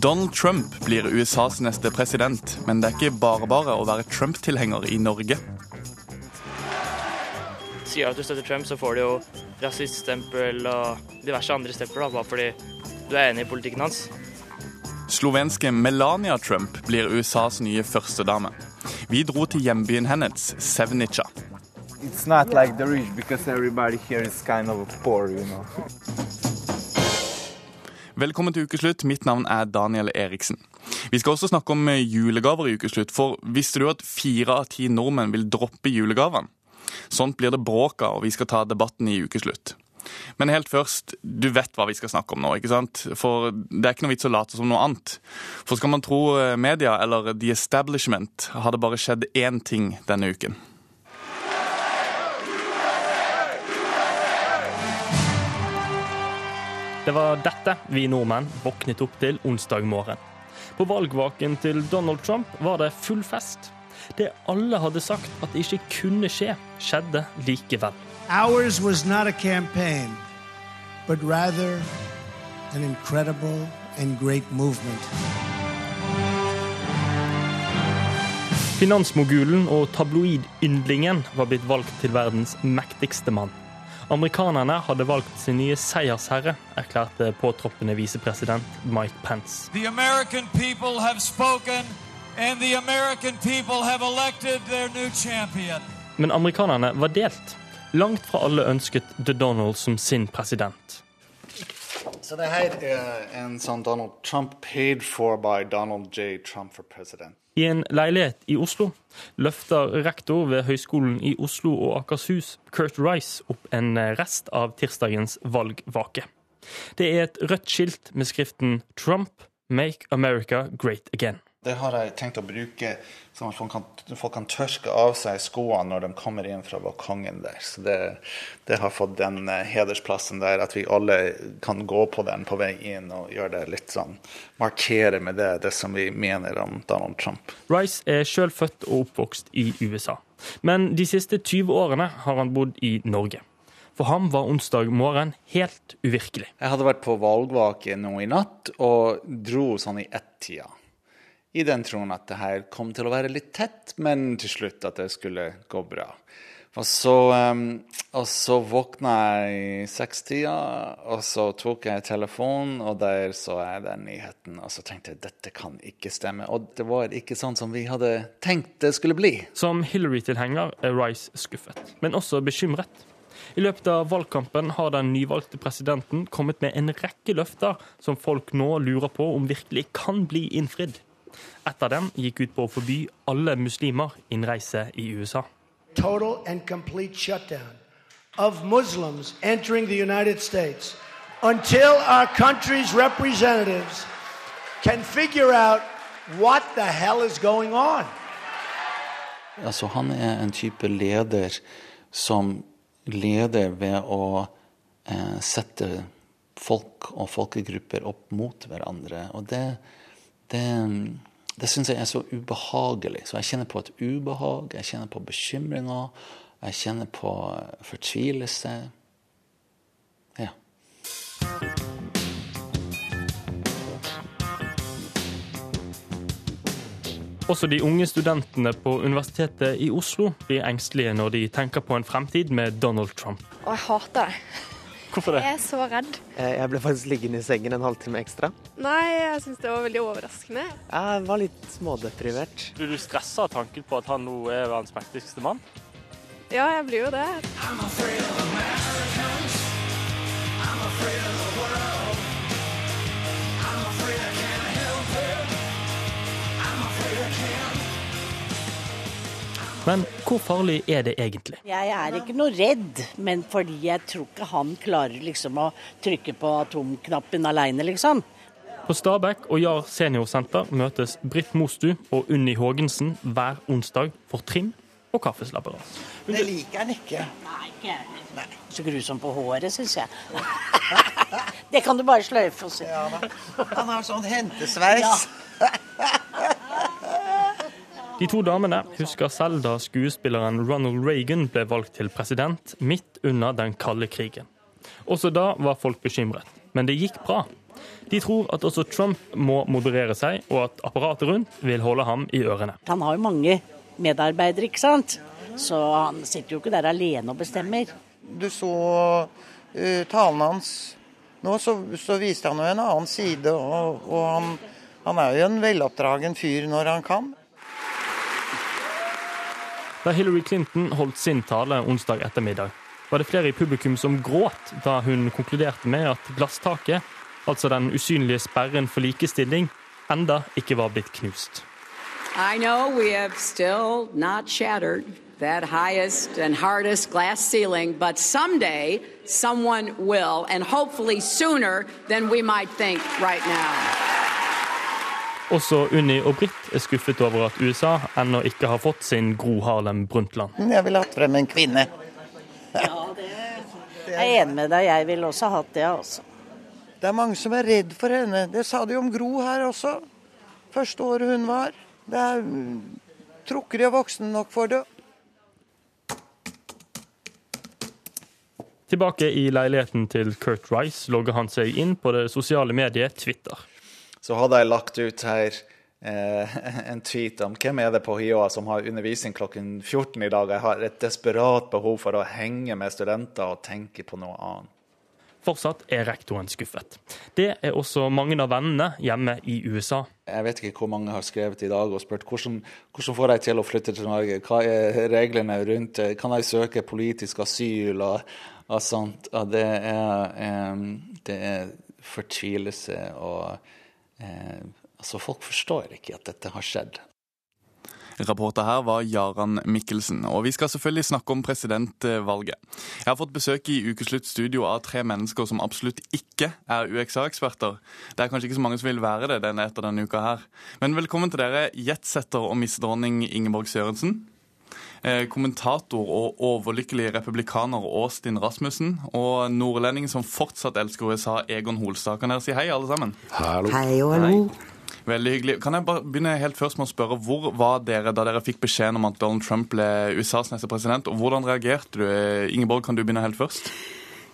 Donald Trump blir USAs neste president, men det er ikke bare bare å være Trump-tilhenger i Norge. Sier du at du støtter Trump, så får du jo rasiststempel og diverse andre stempler, bare fordi du er enig i politikken hans. Slovenske Melania Trump blir USAs nye førstedame. Vi dro til hjembyen hennes, Sevnica. It's not like the rich because everybody here is kind of poor, you know. Velkommen til ukeslutt. Mitt navn er Daniel Eriksen. Vi skal også snakke om eh, julegaver i ukeslutt, for visste du at fire av ti nordmenn vil droppe julegavene? Sånt blir det bråk av, og vi skal ta debatten i ukeslutt. Men helt først, du vet hva vi skal snakke om nå, ikke sant? For det er ikke noe vits å late som noe annet. For skal man tro eh, media, eller The Establishment, har det bare skjedd én ting denne uken. Det var dette vi nordmenn våknet opp til onsdag morgen. På valgvaken til Donald Trump var det full fest. Det alle hadde sagt at det ikke kunne skje, skjedde likevel. Ours was not a campaign, but rather an incredible and great movement. Finansmogulen og tabloidyndlingen var blitt valgt til verdens mektigste mann. Amerikanerne hadde valgt sin nye seiersherre, erklærte påtroppende visepresident Mike Pence. The American people have spoken, and the American people have elected their new champion. Men amerikanerne var delt. Langt fra alle ønsket The Donald som sin president. Så det her er en sånn Donald Trump paid for by Donald J. Trump for president. I en leilighet i Oslo løfter rektor ved Høgskolen i Oslo og Akershus, Kurt Rice, opp en rest av tirsdagens valgvake. Det er et rødt skilt med skriften 'Trump make America great again'. Det har jeg tenkt å bruke sånn at folk kan, folk kan tørke av seg skoene når de kommer inn fra balkongen der. Så det, det har fått den eh, hedersplassen der, at vi alle kan gå på den på vei inn og gjøre det litt sånn Markere med det det som vi mener om Donald Trump. Rice er sjøl født og oppvokst i USA. Men de siste 20 årene har han bodd i Norge. For ham var onsdag morgen helt uvirkelig. Jeg hadde vært på valgvake nå i natt og dro sånn i ett-tida. I den troen at det her kom til å være litt tett, men til slutt at det skulle gå bra. Og så, um, og så våkna jeg i sekstida, og så tok jeg telefonen, og der så jeg den nyheten. Og så tenkte jeg dette kan ikke stemme. Og det var ikke sånn som vi hadde tenkt det skulle bli. Som Hillary-tilhenger er Rice skuffet, men også bekymret. I løpet av valgkampen har den nyvalgte presidenten kommet med en rekke løfter som folk nå lurer på om virkelig kan bli innfridd. Et av dem gikk ut på å forby alle muslimer innreise i USA. Total and complete shutdown of Muslims entering the United States until our country's representatives can figure out what the hell is going on. Altså, han er en type leder som leder ved å eh, sette folk og folkegrupper opp mot hverandre. Og det, det, det syns jeg er så ubehagelig. Så jeg kjenner på et ubehag, jeg kjenner på bekymringer, jeg kjenner på fortvilelse. Ja. Også de unge studentene på Universitetet i Oslo blir engstelige når de tenker på en fremtid med Donald Trump. Og jeg hater det. Hvorfor det? Jeg er så redd. Jeg ble faktisk liggende i sengen en halvtime ekstra. Nei, jeg syns det var veldig overraskende. Jeg var litt smådeprimert. Blir du stressa av tanken på at han nå er verdens mektigste mann? Ja, jeg blir jo det. Men hvor farlig er det egentlig? Jeg er ikke noe redd, men fordi jeg tror ikke han klarer liksom å trykke på atomknappen aleine, liksom. På Stabekk og Jar seniorsenter møtes Britt Mostu og Unni Haagensen hver onsdag for trim og kaffeslabberas. Det liker han ikke. Nei, ikke Nei. Så grusom på håret, syns jeg. det kan du bare sløyfe og si. Ja, han har sånn hentesveis. De to damene husker selv da skuespilleren Ronald Reagan ble valgt til president midt under den kalde krigen. Også da var folk bekymret, men det gikk bra. De tror at også Trump må moderere seg, og at apparatet rundt vil holde ham i ørene. Han har jo mange medarbeidere, ikke sant? Så han sitter jo ikke der alene og bestemmer. Du så uh, talen hans. Nå så, så, viste han jo en annen side, og, og han, han er jo en veloppdragen fyr når han kan. Da Hillary Clinton holdt sin tale onsdag ettermiddag, var det flere i publikum som gråt da hun konkluderte med at glasstaket, altså den usynlige sperren for likestilling, enda ikke var blitt knust. I know we have still not shattered that highest and hardest glass ceiling, but someday someone will, and hopefully sooner than we might think right now. Også Unni og Britt er skuffet over at USA ennå ikke har fått sin Gro Harlem Brundtland. Jeg ville hatt frem en kvinne. Ja, det jeg er enig med deg. Jeg ville også hatt det, altså. Det er mange som er redd for henne. Det sa de om Gro her også. Første året hun var. Det er Tror ikke de er voksne nok for det. Tilbake i leiligheten til Kurt Rice logger han seg inn på det sosiale mediet Twitter. Så hadde jeg lagt ut her eh, en tweet om hvem er det på HiOA som har undervisning klokken 14 i dag. Jeg har et desperat behov for å henge med studenter og tenke på noe annet. Fortsatt er rektoren skuffet. Det er også mange av vennene hjemme i USA. Jeg vet ikke hvor mange har skrevet i dag og spurt hvordan, hvordan får jeg til å flytte til Norge. Hva er reglene rundt det? Kan jeg søke politisk asyl og, og sånt? Og det er, det er fortvilelse og eh, Altså, folk forstår ikke at dette har skjedd. Rapporter her var Jaran Mikkelsen. Og vi skal selvfølgelig snakke om presidentvalget. Jeg har fått besøk i Ukesluttstudio av tre mennesker som absolutt ikke er UXA-eksperter. Det er kanskje ikke så mange som vil være det denne etter denne uka her. Men velkommen til dere, jetsetter og misdronning Ingeborg Sørensen. Eh, kommentator og overlykkelig republikaner Austin Rasmussen. Og nordlending som fortsatt elsker USA, Egon Holstad. Kan dere si hei, alle sammen? Hallo. Hei og hallo. Veldig hyggelig. Kan jeg bare begynne helt først med å spørre, Hvor var dere da dere fikk beskjeden om at Donald Trump ble USAs neste president, og hvordan reagerte du? Ingeborg, kan du begynne helt først?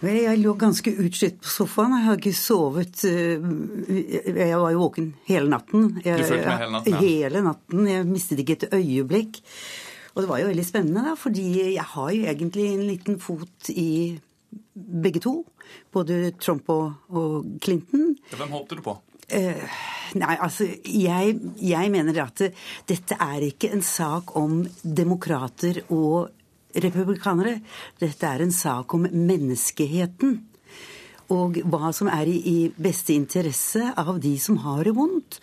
Jeg lå ganske utslitt på sofaen. Jeg har ikke sovet Jeg var jo våken hele natten. Jeg, du fulgte med hele natten? Ja. Hele natten. Jeg mistet ikke et øyeblikk. Og det var jo veldig spennende, da, fordi jeg har jo egentlig en liten fot i begge to. Både Trump og, og Clinton. Hvem håpte du på? Uh, nei, altså jeg, jeg mener at dette er ikke en sak om demokrater og republikanere. Dette er en sak om menneskeheten. Og hva som er i, i beste interesse av de som har det vondt.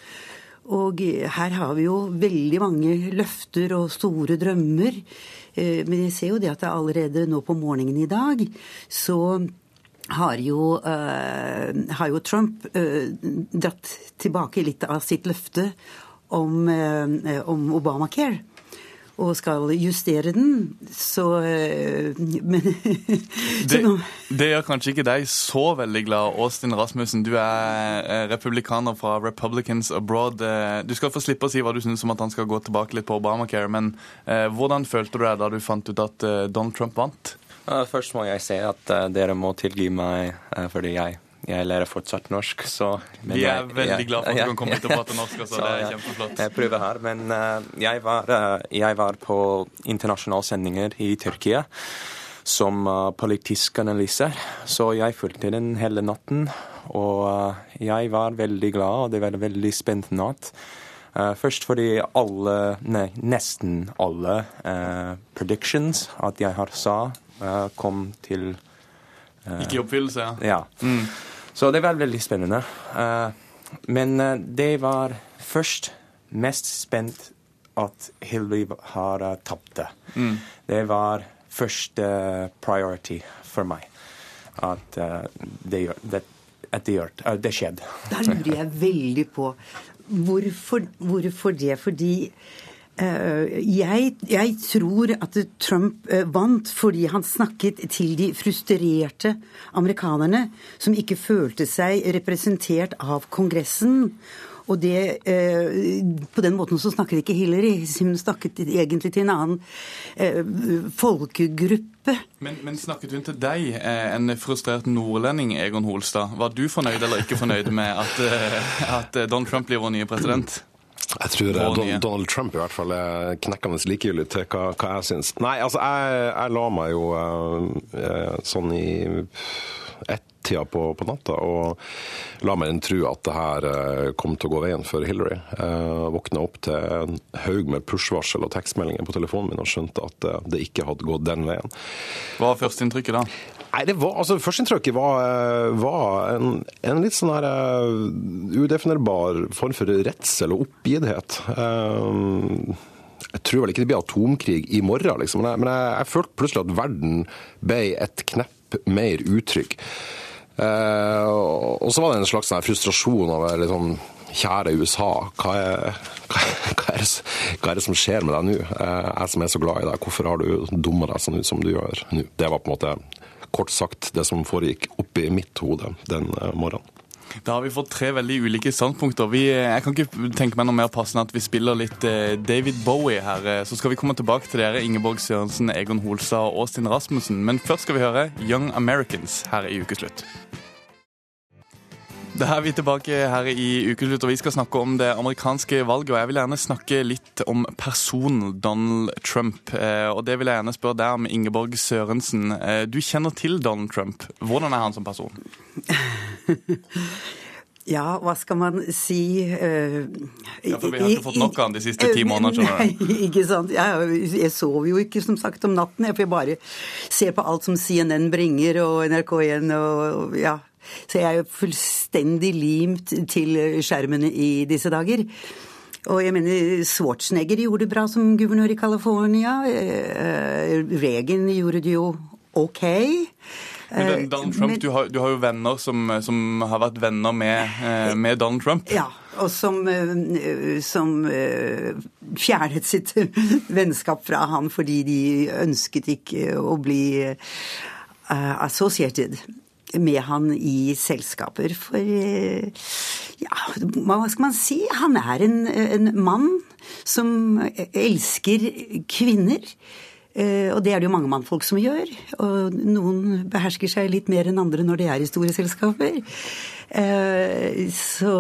Og her har vi jo veldig mange løfter og store drømmer. Men jeg ser jo det at det allerede nå på morgenen i dag så har jo, uh, har jo Trump uh, dratt tilbake litt av sitt løfte om, om Obamacare. Og skal justere den, så Men det, det, gjør kanskje ikke deg så veldig glad, Austin Rasmussen. Du er republikaner fra Republicans Abroad. Du skal få slippe å si hva du syns om at han skal gå tilbake litt på Obamacare, men hvordan følte du deg da du fant ut at Donald Trump vant? Først må jeg si at dere må tilgi meg fordi jeg, jeg lærer fortsatt norsk. Så, Vi er jeg, veldig glad for at du kan komme hit og prate norsk. Altså. så, det er kjempeflott. Jeg prøver her, men uh, jeg, var, jeg, var, på internasjonale sendinger i Tyrkia som politisk analyser, så jeg fulgte den hele natten. Og jeg var veldig glad, og det var en veldig spent natt. Uh, først fordi alle, nei, nesten alle uh, predictions at jeg har sa, uh, kom til Ikke i oppfyllelse, ja. ja. Mm. Så det var veldig spennende. men det var først mest spent at Hillary har tapt tapt. Mm. Det var første priority for meg. At det, det, at det, det skjedde. Da lurer jeg veldig på Hvorfor, hvorfor det? Fordi jeg, jeg, tror at Trump uh, vant fordi han snakket til de frustrerte amerikanerne som ikke følte seg representert av Kongressen. Og det, eh, på den måten så snakket ikke Hillary. Hun snakket egentlig til en annen eh, folkegruppe. Men, men, snakket hun til deg, eh, en frustrert nordlending, Egon Holstad? Var du fornøyd eller ikke fornøyd med at, eh, at Donald Trump blir vår nye president? Jeg tror Don, Donald Trump i hvert fall er knekkende likegyldig til hva, hva jeg syns. Nei, altså, jeg, jeg la meg jo uh, sånn i ett-tida på, på, natta og la meg tro at det her uh, kom til å gå veien for Hillary. Uh, våkna opp til en haug med push-varsel og tekstmeldinger på telefonen min og skjønte at det ikke hadde gått den veien. Hva var førsteinntrykket da? Nei, det var, altså Førsteinntrykket var, var en, en, litt sånn her uh, udefinerbar form for redsel og oppgitthet. Uh, jeg tror vel ikke det blir atomkrig i morgen, liksom. men, jeg, men jeg, jeg, følte plutselig at verden ble et knepp mer utrygg. Uh, og så var det en slags sånn frustrasjon over liksom Kjære USA, hva er, hva, hva, er det, hva er, det, som skjer med deg nå? Jeg som er så glad i deg, hvorfor har du dumma deg sånn ut som du gjør nå? Det var på en måte kort sagt det som foregikk oppi mitt hode den eh, morgenen. Da har vi fått tre veldig ulike standpunkter. Vi, eh, jeg kan ikke tenke meg noe mer passende at vi spiller litt eh, David Bowie her. Så skal vi komme tilbake til dere, Ingeborg Sørensen, Egon Holstad og Åstin Rasmussen. Men først skal vi høre Young Americans her i Ukeslutt. Da er vi tilbake her i Ukeslutt, og vi skal snakke om det amerikanske valget. Og jeg vil gjerne snakke litt om personen Donald Trump. Eh, og det vil jeg gjerne spørre deg om, Ingeborg Sørensen. Eh, du kjenner til Donald Trump. Hvordan er han som person? Ja, hva skal man si uh, Ja, For vi har ikke fått nok av han de siste ti månedene, skjønner du. Nei, ikke sant. Jeg, jeg sover jo ikke, som sagt, om natten. Jeg får bare ser på alt som CNN bringer, og NRK1 og ja, så jeg er jo fullstendig limt til skjermene i disse dager. Og jeg mener, Schwarzenegger gjorde det bra som guvernør i California. Eh, Reagan gjorde det jo OK. Men Donald Trump, Men, du, har, du, har, jo venner som, som har vært venner med, eh, med, Donald Trump. Ja, og som, eh, som fjernet sitt vennskap fra han fordi de ønsket ikke å bli associated med han i selskaper. For ja, hva skal man si? Han er en, en mann som elsker kvinner. Eh, og det er det jo mange mannfolk som gjør. Og noen behersker seg litt mer enn andre når de er i store selskaper. Eh, så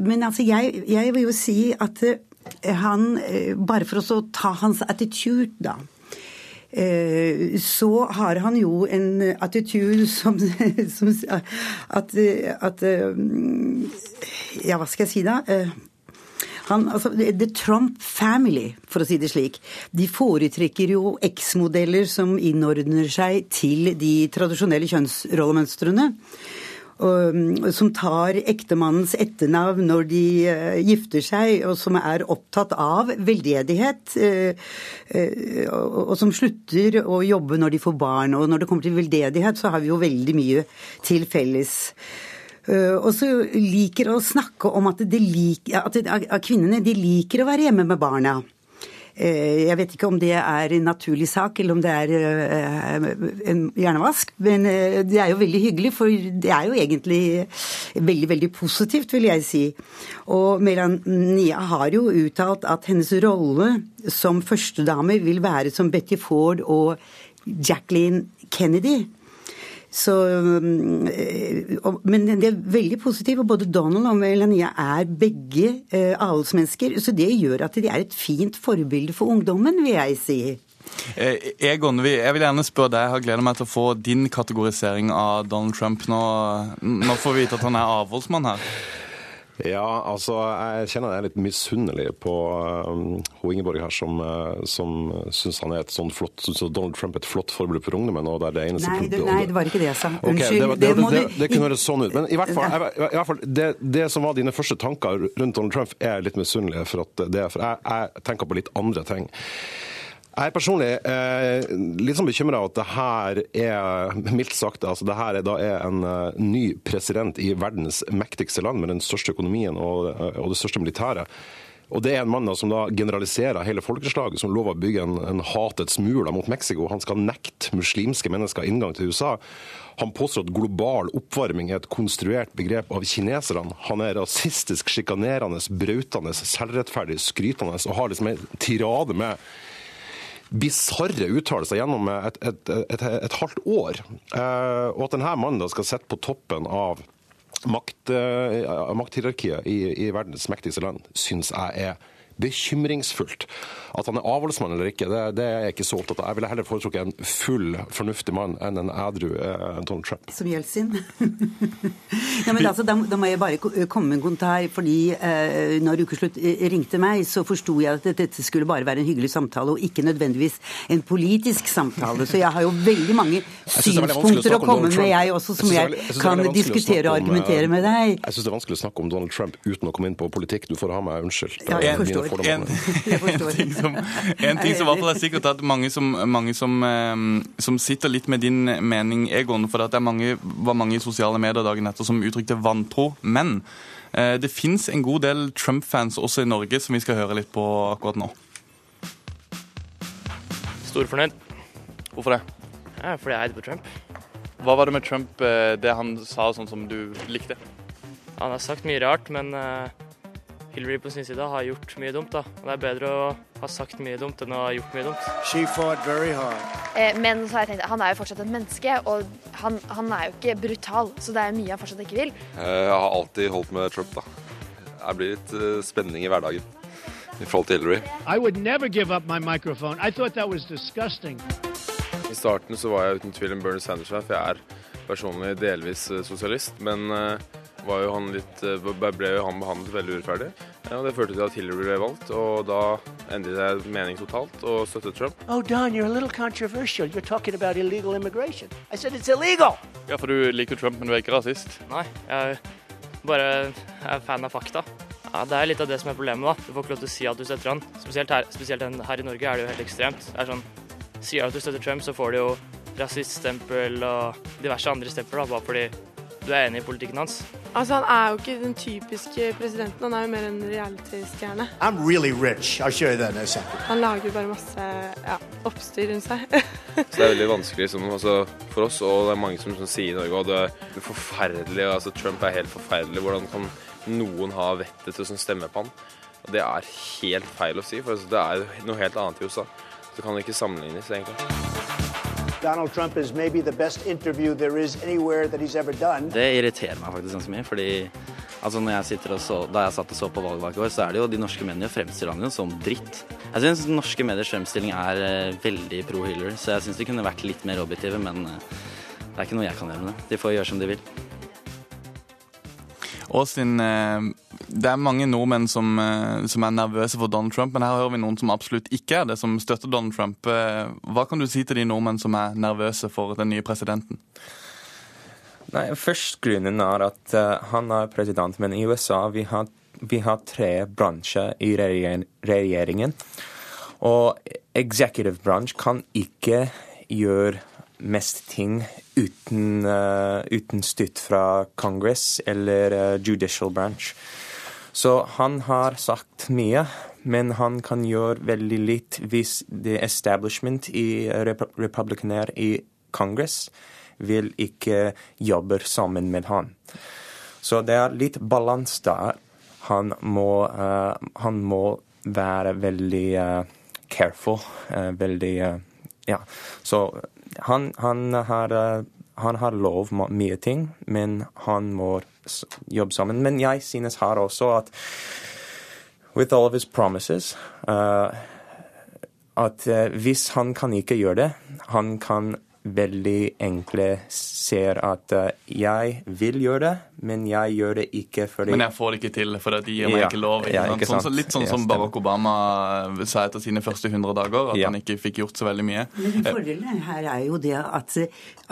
Men altså, jeg, jeg vil jo si at han Bare for å ta hans attitude, da. Eh, så har han jo en attitude som, som at, at, Ja, hva skal jeg si da? Eh, han, altså, The Trump family, for å si det slik, de foretrekker jo eksmodeller som innordner seg til de tradisjonelle kjønnsrollemønstrene. Som tar ektemannens etternavn når de uh, gifter seg, og som er opptatt av veldedighet. Uh, uh, og som slutter å jobbe når de får barn. Og når det kommer til veldedighet, så har vi jo veldig mye til felles. Og så liker å snakke om at, lik, at, kvinnene de liker å være hjemme med barna. Eh, jeg vet ikke om det er en naturlig sak, eller om det er eh, en hjernevask. Men eh, det er jo veldig hyggelig, for det er jo egentlig veldig, veldig positivt, vil jeg si. Og Melania har jo uttalt at hennes rolle som førstedame vil være som Betty Ford og Jacqueline Kennedy. Så, øh, men det er veldig positivt. og Både Donald og Melania er begge øh, adelsmennesker. Så det gjør at de er et fint forbilde for ungdommen, vil jeg si. Eh, Egon, jeg vil gjerne spørre deg, jeg har gleda meg til å få din kategorisering av Donald Trump. Nå, nå får vi vite at han er avholdsmann her. Ja, altså jeg kjenner jeg er litt misunnelig på um, hun Ingeborg her, som, uh, som syns han er et sånn flott, synes Donald Trump er et flott forbilde for ungdommen. og det er det eneste... Nei, det, nei, det var ikke det jeg sa. Unnskyld. Okay, det, det, det, det, det, kunne høres sånn ut. Men i hvert fall, jeg, i hvert fall det, som var dine første tanker rundt Donald Trump, er litt misunnelig for at det for jeg, jeg tenker på litt andre ting. Jeg er personlig eh, litt sånn bekymra at det her er mildt sagt, altså det her er, da er en uh, ny president i verdens mektigste land med den største økonomien og, uh, og det største militæret. Og det er en mann da, som da generaliserer hele folkeslaget, som lover å bygge en, en hatets mur mot Mexico. Han skal nekte muslimske mennesker inngang til USA. Han påstår at global oppvarming er et konstruert begrep av kineserne. Han er rasistisk, sjikanerende, brautende, selvrettferdig, skrytende og har liksom en tirade med bisarre uttalelser gjennom et, et, et, et, halvt år. Eh, og at denne mannen da skal sitte på toppen av makt, eh, makthierarkiet i, i verdens mektigste land, syns jeg er bekymringsfullt. At han er avholdsmann eller ikke, det, det, er jeg ikke så opptatt av. Jeg ville heller foretrukket en full, fornuftig mann enn en ædru eh, Donald Trump. Som Jeltsin? ja, men altså, da, da, må jeg bare komme med en kommentar. fordi eh, når Ukeslutt eh, ringte meg, så forsto jeg at dette skulle bare være en hyggelig samtale, og ikke nødvendigvis en politisk samtale. Så jeg har jo veldig mange synspunkter å komme med, jeg også, som jeg, jeg kan diskutere og argumentere med deg. Jeg syns det er vanskelig å snakke om Donald Trump uten å komme inn på politikk. Du får ha meg unnskyldt. Ja, jeg forstår. En, en, ting som, en ting som i hvert fall er sikkert at mange, som, mange som, som, sitter litt med din mening, Egon, for det er mange, var mange i sosiale medier dagen etter som uttrykte vantro. Men eh, det fins en god del Trump-fans også i Norge som vi skal høre litt på akkurat nå. Storfornøyd. Hvorfor det? Ja, fordi jeg heide på Trump. Hva var det med Trump, det han sa sånn som du likte? Han har sagt mye rart, men Hillary på sin side har gjort mye dumt. da. Det er bedre å ha sagt mye dumt enn å ha gjort mye dumt. She fought very hard. Eh, men så har jeg tenkt, han er jo fortsatt et menneske, og han, han er jo ikke brutal. Så det er mye han fortsatt ikke vil. Jeg har alltid holdt med Trump, da. Det blir litt uh, spenning i hverdagen i forhold til Hillary. I would never give up my microphone. I thought that was disgusting. I starten så var jeg uten tvil en Bernie Sanders-sjef. for jeg er personlig delvis sosialist. Men uh, var jo han litt, ble jo han behandlet veldig urettferdig. Ja, det førte til at Hillary ble valgt, og da endret jeg mening totalt og støttet Trump. Oh, Don, you're a little controversial. You're talking about illegal immigration. I said it's illegal! Ja, for du liker Trump, men du er ikke rasist? Nei, jeg bare er fan av fakta. Ja, Det er litt av det som er problemet. da. Du får ikke lov til å si at du støtter han. Spesielt her, spesielt her i Norge er det jo helt ekstremt. Det er sånn, Sier du at du støtter Trump, så får du jo rasiststempel og diverse andre stempel da, bare fordi du er enig i politikken hans. Altså, Han er jo ikke den typiske presidenten, han er jo mer en reality-stjerne. I'm really rich. I'll show you that in a second. Han lager bare masse ja, oppstyr rundt seg. Så det er veldig vanskelig som, altså, for oss, og det er mange som, som sier i Norge, og det er forferdelig, altså Trump er helt forferdelig. Hvordan kan noen ha vettet til å stemme på han? Det er helt feil å si, for altså, det er noe helt annet i USA. Det kan ikke sammenlignes, egentlig. Donald Trump is maybe the best interview there is anywhere that he's ever done. Det irriterer meg faktisk ganske mye, fordi altså når jeg sitter og så, da jeg satt og så på valgvak vår, så er det jo de norske mennene fremstiller han jo som dritt. Jeg syns norske mediers fremstilling er uh, veldig pro Hillary, så jeg syns de kunne vært litt mer objektive, men uh, det er ikke noe jeg kan gjøre med det. De får gjøre som de vil. Austin, det er mange nordmenn som, som, er nervøse for Donald Trump, men her hører vi noen som absolutt ikke er det, som støtter Donald Trump. Hva kan du si til de nordmenn som er nervøse for den nye presidenten? Nei, Først grunnen er at han er president, men i USA vi har, vi har tre bransjer i regjeringen. Og executive branch kan ikke gjøre mest ting uten, uh, uten støtt fra Congress eller uh, judicial branch. Så han har sagt mye, men han kan gjøre veldig litt hvis the establishment i rep republikaner i Congress vil ikke jobbe sammen med han. Så det er litt balanse der. Han må, uh, han må være veldig careful, veldig Ja. Så han, han, har, han, har, lov mye ting, men han må jobbe sammen. Men jeg synes her også at with all of his promises uh, at uh, hvis han kan ikke gjøre det, han kan veldig enkle ser at jeg vil gjøre det, men jeg gjør det ikke fordi Men jeg får det ikke til, for de gir meg ja, ikke lov. Ikke ja, ikke sånn, litt sånn som Barack Obama sa etter sine første 100 dager, at ja. han ikke fikk gjort så veldig mye. Men Fordelen her er jo det at,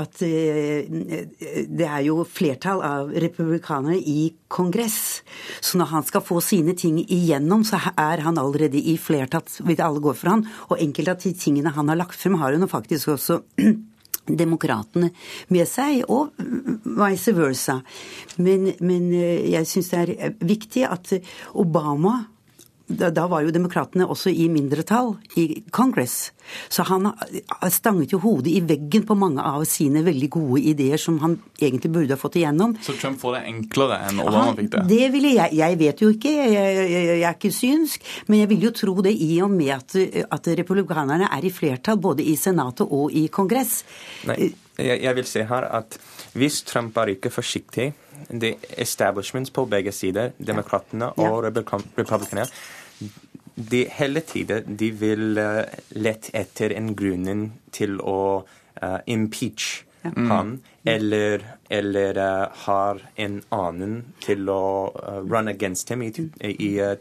at det er jo flertall av republikanere i Kongress. Så når han skal få sine ting igjennom, så er han allerede i flertall, hvis alle går for han. Og enkelte av de tingene han har lagt frem, har hun faktisk også demokratene med seg, og vice versa. Men, men jeg syns det er viktig at Obama da, var jo demokratene også i mindretall i Congress. Så han stanget jo hodet i veggen på mange av sine veldig gode ideer som han egentlig burde ha fått igjennom. Så Trump får det enklere enn Obama fikk det? Det ville jeg Jeg vet jo ikke, jeg, jeg, jeg er ikke synsk, men jeg vil jo tro det i og med at, at republikanerne er i flertall både i Senatet og i Kongress. Nei, jeg, jeg vil si her at hvis Trump er ikke forsiktig The establishments på begge sider, demokratene og republikanerne, de hele tiden de vil uh, lette etter en grunn til å uh, impeach Ja. han, eller, eller uh, har en annen til å uh, run against him i, i, uh,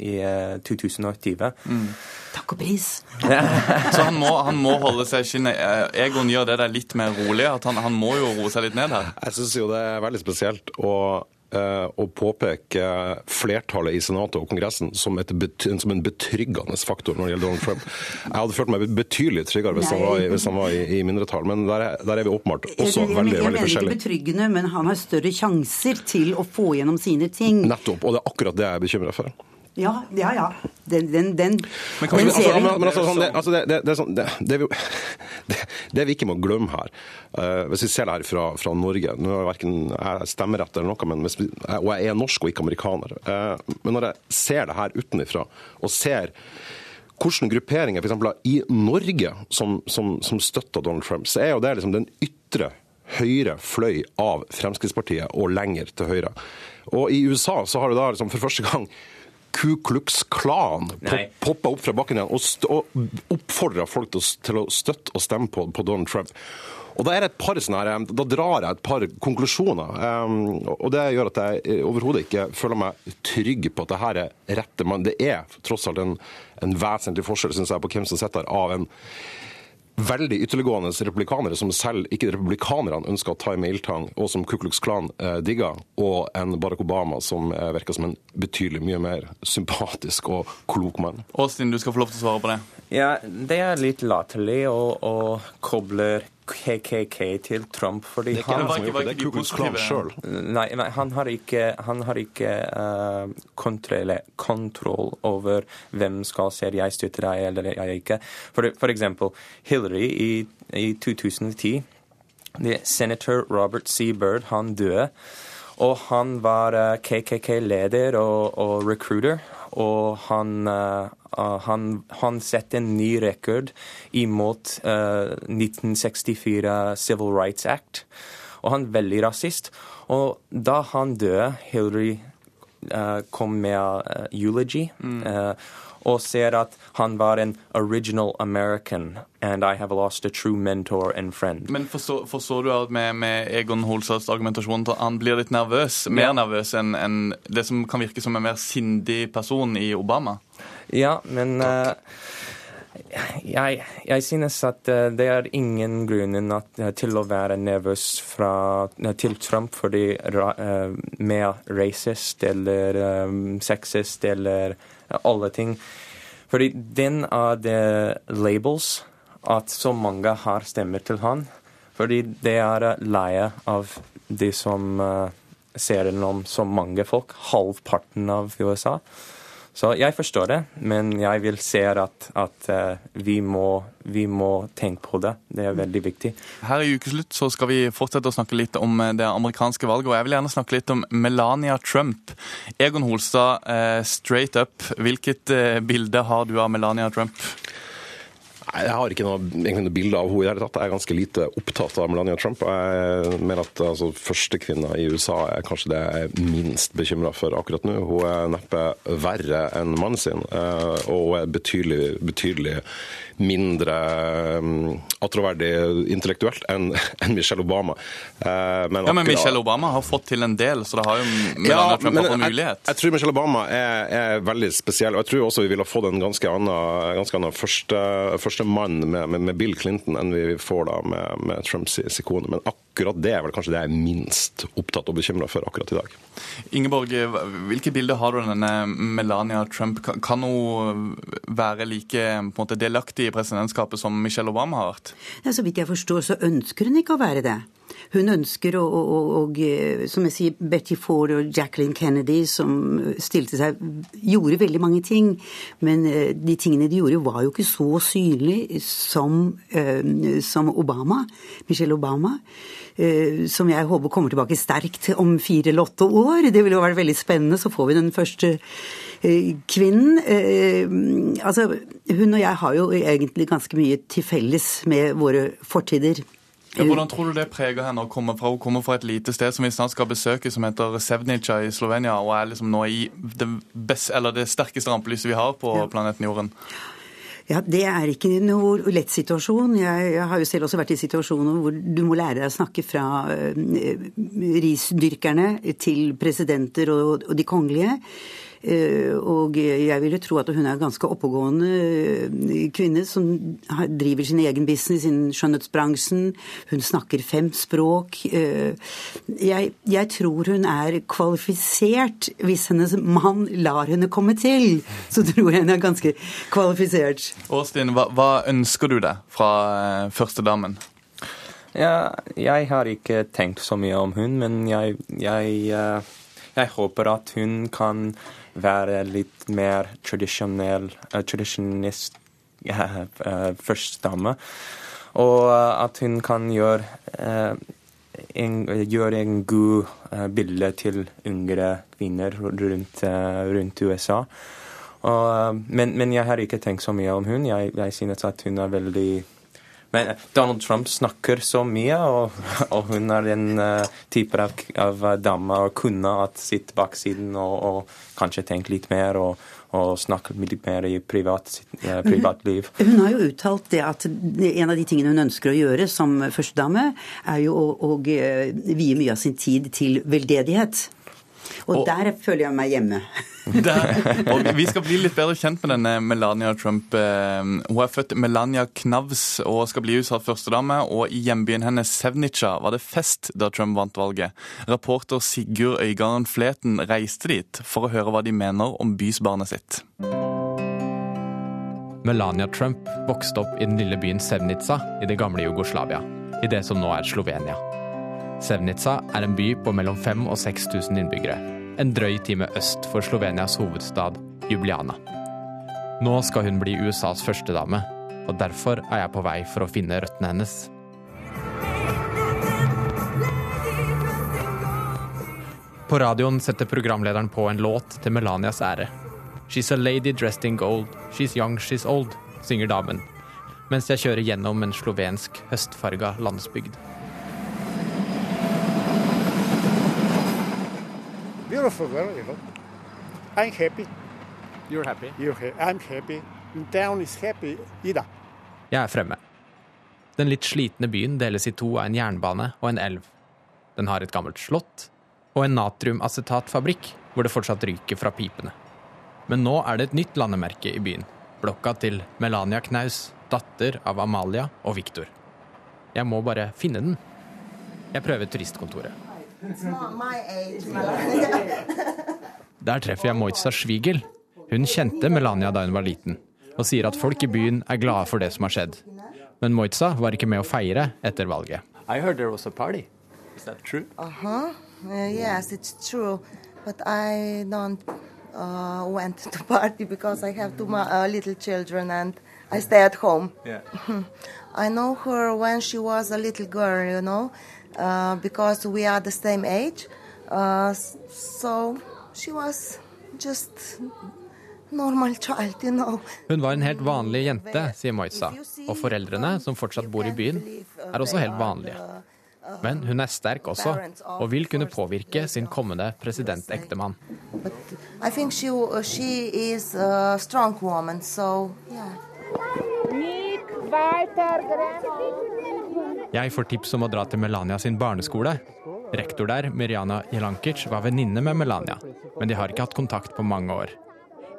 i uh, 2020. Takk og pris. Så han må, han må holde seg i skinnet. Eh, Egon gjør det der litt mer rolig. at han, han må jo roe seg litt ned her. Jeg syns jo det er veldig spesielt å, eh, å påpeke flertallet i Senatet og Kongressen som, et som en betryggende faktor når det gjelder Donald Trump. Jeg hadde følt meg betydelig tryggere hvis han var i, hvis han var i, i mindretall, men der er, der er vi åpenbart også jeg, jeg, veldig, jeg veldig mener ikke betryggende, men han har større sjanser til å få gjennom sine ting. Nettopp, og det er akkurat det jeg er bekymra for. Ja, ja, ja. Den, den, den, den altså, ser vi. men, altså, sånn, det, altså, det, det, det, er sånn, det, det, vi, det, vi ikke må glemme her, uh, hvis vi ser det her fra, fra Norge Nå er verken jeg stemmerett eller noe, vi, og jeg er norsk og ikke amerikaner. Uh, men når jeg ser det her utenfra, og ser hvilke grupperinger for eksempel, i Norge som, som, som støtter Donald Trump, så er jo det liksom den ytre høyre fløy av Fremskrittspartiet og lenger til høyre. Og i USA så har du da liksom for første gang Ku Klux Klan poppa opp fra bakken igjen og, og oppfordra folk til å, til å støtte og stemme på, på Donald Trump. Og Da er det et par her, da drar jeg et par konklusjoner. Um, og Det gjør at jeg eh, overhodet ikke føler meg trygg på at det her er rette mann. Det er tross alt en, en vesentlig forskjell synes jeg, på hvem som sitter her, av en veldig ytterliggående republikanere som selv ikke republikanerne ønsker å ta i med ildtang, og som Ku Klux Klan eh, digger, og en Barack Obama som eh, virker som en betydelig mye mer sympatisk og klok mann. Austin, du skal få lov til å svare på det. Ja, det er litt latterlig å, å koble KKK til Trump, fordi Det ikke han han som har gjort det, er Klan sjøl. Nei, nei, han har ikke, han har ikke uh, kontroll, kontroll over hvem skal si jeg støtter deg eller jeg ikke. For, for eksempel Hillary i, i 2010. Det, senator Robert C. Byrd, han døde. Og han var eh, KKK-leder og, og recruiter. Og han, eh, uh, han, han setter en ny rekord imot eh, 1964 Civil Rights Act. Og han er veldig rasist. Og da han døde, Hillary eh, kom med uh, eulogy. eh, og ser at han var en original American, and I have lost a true mentor and friend. Men forstår, forstår du at med, med Egon Holsads argumentasjon at han blir litt nervøs? Mer Ja. nervøs enn en det som kan virke som en mer sindig person i Obama? Ja, men uh, jeg, jeg synes at eh, det er ingen grunn eh, til å være nervøs fra, til Trump fordi uh, mer racist eller um, sexist eller alle ting. Fordi den er det labels at så mange har stemmer til han. Fordi det er leie av de som eh, ser den om så mange folk. Halvparten av USA. Så jeg forstår det, men jeg vil se at, at eh, vi, må, vi må tenke på det. Det er veldig viktig. Her i Ukeslutt så skal vi fortsette å snakke litt om eh, det amerikanske valget. Og jeg vil gjerne snakke litt om Melania Trump. Egon Holstad, eh, straight up. Hvilket bilde har du av Melania Trump? Jeg har ikke noe, noe bilde av henne i det hele tatt. Jeg er ganske lite opptatt av Melania Trump. Jeg mener at altså, førstekvinna i USA er kanskje det jeg er minst bekymra for akkurat nå. Hun er neppe verre enn mannen sin, eh, og hun er betydelig, betydelig mindre um, attråverdig intellektuelt enn Michelle Obama. Eh, Ja, men Michelle Obama har fått til en del, så det har jo Melania Trump men fått en jeg- mulighet. Jeg, tror Michelle Obama er, er veldig spesiell. og Jeg tror også vi ville fått en ganske annen, ganske annen første, første mann med, med, med Bill Clinton enn vi får da med, med Trumps sikone, Men akkurat det er vel kanskje det jeg er minst opptatt og bekymra for akkurat i dag. Ingeborg, hvilke bilder har du av denne Melania Trump? Kan hun være like på en måte, delaktig i presidentskapet som Michelle Obama har vært? Ja, så vidt jeg forstår, så ønsker hun ikke å være det. Hun ønsker å, å, og, eh, som jeg sier, Betty Ford og Jacqueline Kennedy som stilte seg, gjorde veldig mange ting. Men eh, de tingene de gjorde, var jo ikke så synlige som, eh, som Obama, Michelle Obama. Som jeg håper kommer tilbake sterkt om fire eller åtte år. Det ville jo vært veldig spennende. Så får vi den første kvinnen. Altså, hun og jeg har jo egentlig ganske mye til felles med våre fortider. Ja, hvordan tror du det preger henne å komme fra, hun kommer fra et lite sted som vi snart skal besøke, som heter Sevnica i Slovenia, og er liksom nå i det, best, det sterkeste rampelyset vi har på ja. planeten Jorden? Ja, Det er ikke noe lett situasjon. Jeg, jeg, har jo selv også vært i situasjoner hvor du må lære deg å snakke fra uh, risdyrkerne til presidenter og, og de kongelige. Eh, og jeg ville tro at hun er en ganske oppegående eh, kvinne som driver sin egen business innen skjønnhetsbransjen. Hun snakker fem språk. Eh, jeg, jeg, tror hun er kvalifisert. Hvis hennes mann lar henne komme til, så tror jeg hun er ganske kvalifisert. Åstin, hva, hva ønsker du deg fra førstedamen? Ja, jeg har ikke tenkt så mye om hun, men jeg, jeg, jeg håper at hun kan være litt mer tradisjonell, uh, tradisjonist uh, uh, førstedame. Og at hun kan gjøre, en, gjøre en god bilde til yngre kvinner rundt, rundt USA. Og, men, men, jeg har ikke tenkt så mye om hun. Jeg, jeg synes at hun er veldig men Donald Trump snakker så mye, og, og hun er en uh, type av, av dame og kunne hatt sitt baksiden og, og, kanskje tenkt litt mer og, og snakke litt mer i privat, uh, privatliv. Hun, hun har jo uttalt det at en av de tingene hun ønsker å gjøre som førstedame, er jo å, å eh, vie mye av sin tid til veldedighet. Og der føler jeg meg hjemme. Der, vi skal bli litt bedre kjent med denne Melania Trump. Eh, hun er født Melania Knavs og skal bli USAs førstedame. Og i hjembyen hennes Sevnica var det fest da Trump vant valget. Reporter Sigurd Øygarden Fleten reiste dit for å høre hva de mener om bysbarnet sitt. Melania Trump vokste opp i den lille byen Sevnica i det gamle Jugoslavia, i det som nå er Slovenia. Sevnica er en by på mellom 5000 og 6000 innbyggere. En drøy time øst for Slovenias hovedstad Jubliana. Nå skal hun bli USAs førstedame, og derfor er jeg på vei for å finne røttene hennes. På radioen setter programlederen på en låt til Melanias ære. She's a lady dressed in gold, she's young, she's old, synger damen. Mens jeg kjører gjennom en slovensk høstfarga landsbygd. Beautiful girl, you know. I'm happy. You're happy? You're ha I'm happy. Town is happy. Ida. Jeg er fremme. Den litt slitne byen deles i to av en jernbane og en elv. Den har et gammelt slott og en natriumacetatfabrikk hvor det fortsatt ryker fra pipene. Men nå er det et nytt landemerke i byen. Blokka til Melania Knaus, datter av Amalia og Viktor. Jeg må bare finne den. Jeg prøver turistkontoret. Der treffer jeg Moitza Schwiegel. Hun kjente Melania da hun var liten, og sier at folk i byen er glade for det som har skjedd. Men Moitza var ikke med å feire etter valget. I heard there was a party. Is that true? Uh-huh. Uh, yes, it's true. But I don't uh, went to party because I have two uh, little children and I stay at home. Yeah. I know her when she was a little girl, you know. Uh, because we are the same age. Uh, so she was just normal child, you know. Hun var en helt vanlig jente, sier Moisa. Og foreldrene, som fortsatt bor i byen, er også helt vanlige. Men hun er sterk også, og vil kunne påvirke sin kommende presidentektemann. She, she is Jeg får tips om å dra til Melania sin barneskole. Rektor der, Mirjana Jelankic, var venninne med Melania, men de har ikke hatt kontakt på mange år.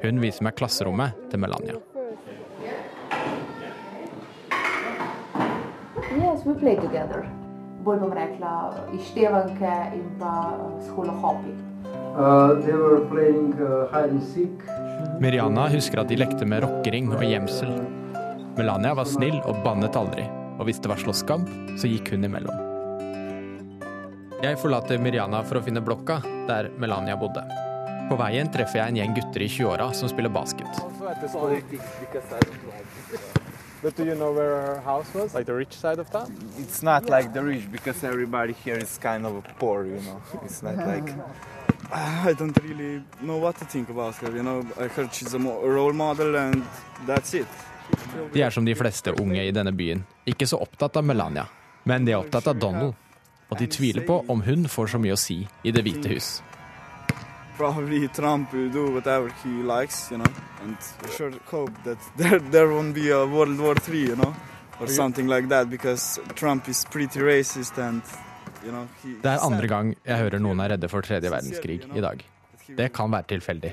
Hun viser meg klasserommet til Melania. Yes, we play together. Bolj rekla, izštevanke in pa skolohopi. Uh, uh, hide. Mirjana husker at de lekte med rockering og gjemsel. Melania var snill og bannet aldri og hvis det var slåsskamp, så gikk hun imellom. Jeg forlater Miriana for å finne blokka der Melania bodde. På veien treffer jeg en gjeng gutter i 20-åra som spiller basket. But do you know where her house was? Like the rich side of town? It's not like the rich because everybody here is kind of poor, you know. It's not like. I don't really know what to think about her. You know, I heard she's a role model, and that's it. De er som de fleste unge i denne byen, ikke så opptatt av Melania, men de er opptatt av Donald. Og de tviler på om hun får så mye å si i Det hvite hus. Probably Trump will do whatever he likes, you know, and I sure hope that there there won't be a World War Three, you know, or something like that, because Trump is pretty racist, and you know he. Det er andre gang jeg hører noen er redde for tredje verdenskrig i dag. Det kan være tilfeldig.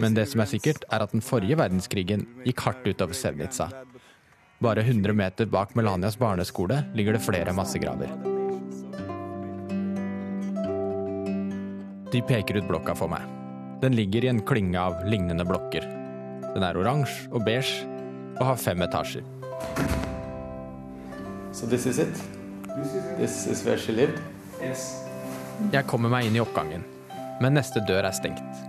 Men det som er sikkert, er at den forrige verdenskrigen gikk hardt utover Sevnica. Bare 100 meter bak Melanias barneskole ligger det flere massegraver. De peker ut blokka for meg. Den ligger i en klynge av lignende blokker. Den er oransje og beige og har fem etasjer. So this is it? This is where she lived? Jeg kommer meg inn i oppgangen, men neste dør er stengt.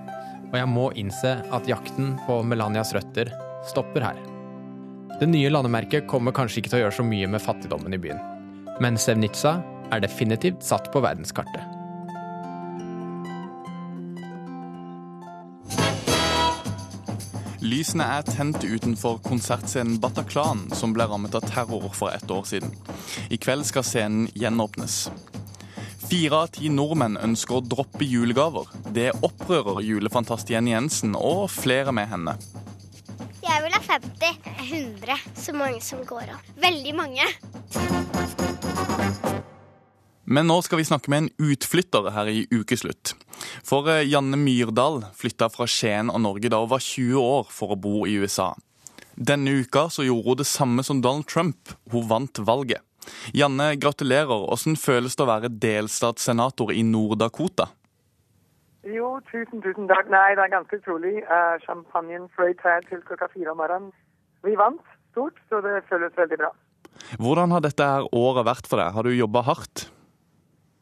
Og jeg må innse at jakten på Melanias røtter stopper her. Det nye landemerket kommer kanskje ikke til å gjøre så mye med fattigdommen i byen. Men Sevnica er definitivt satt på verdenskartet. Lysene er tent utenfor konsertscenen Bataclan, som ble rammet av terror for ett år siden. I kveld skal scenen gjenåpnes. Fire av ti nordmenn ønsker å droppe julegaver. Det opprører julefantast Jenny Jensen og flere med henne. Jeg vil ha 50. 100. Så mange som går av. Veldig mange. Men nå skal vi snakke med en utflytter her i Ukeslutt. For eh, Janne Myrdal flytta fra Skien og Norge da hun var 20 år for å bo i USA. Denne uka så gjorde hun det samme som Donald Trump. Hun vant valget. Janne, gratulerer. Hvordan føles det å være delstatssenator i Nord-Dakota? Jo, tusen, tusen takk. Nei, det er ganske utrolig. Uh, champagnen fløyt her til klokka fire om morgenen. Vi vant stort, så det føles veldig bra. Hvordan har dette året vært for deg? Har du jobba hardt?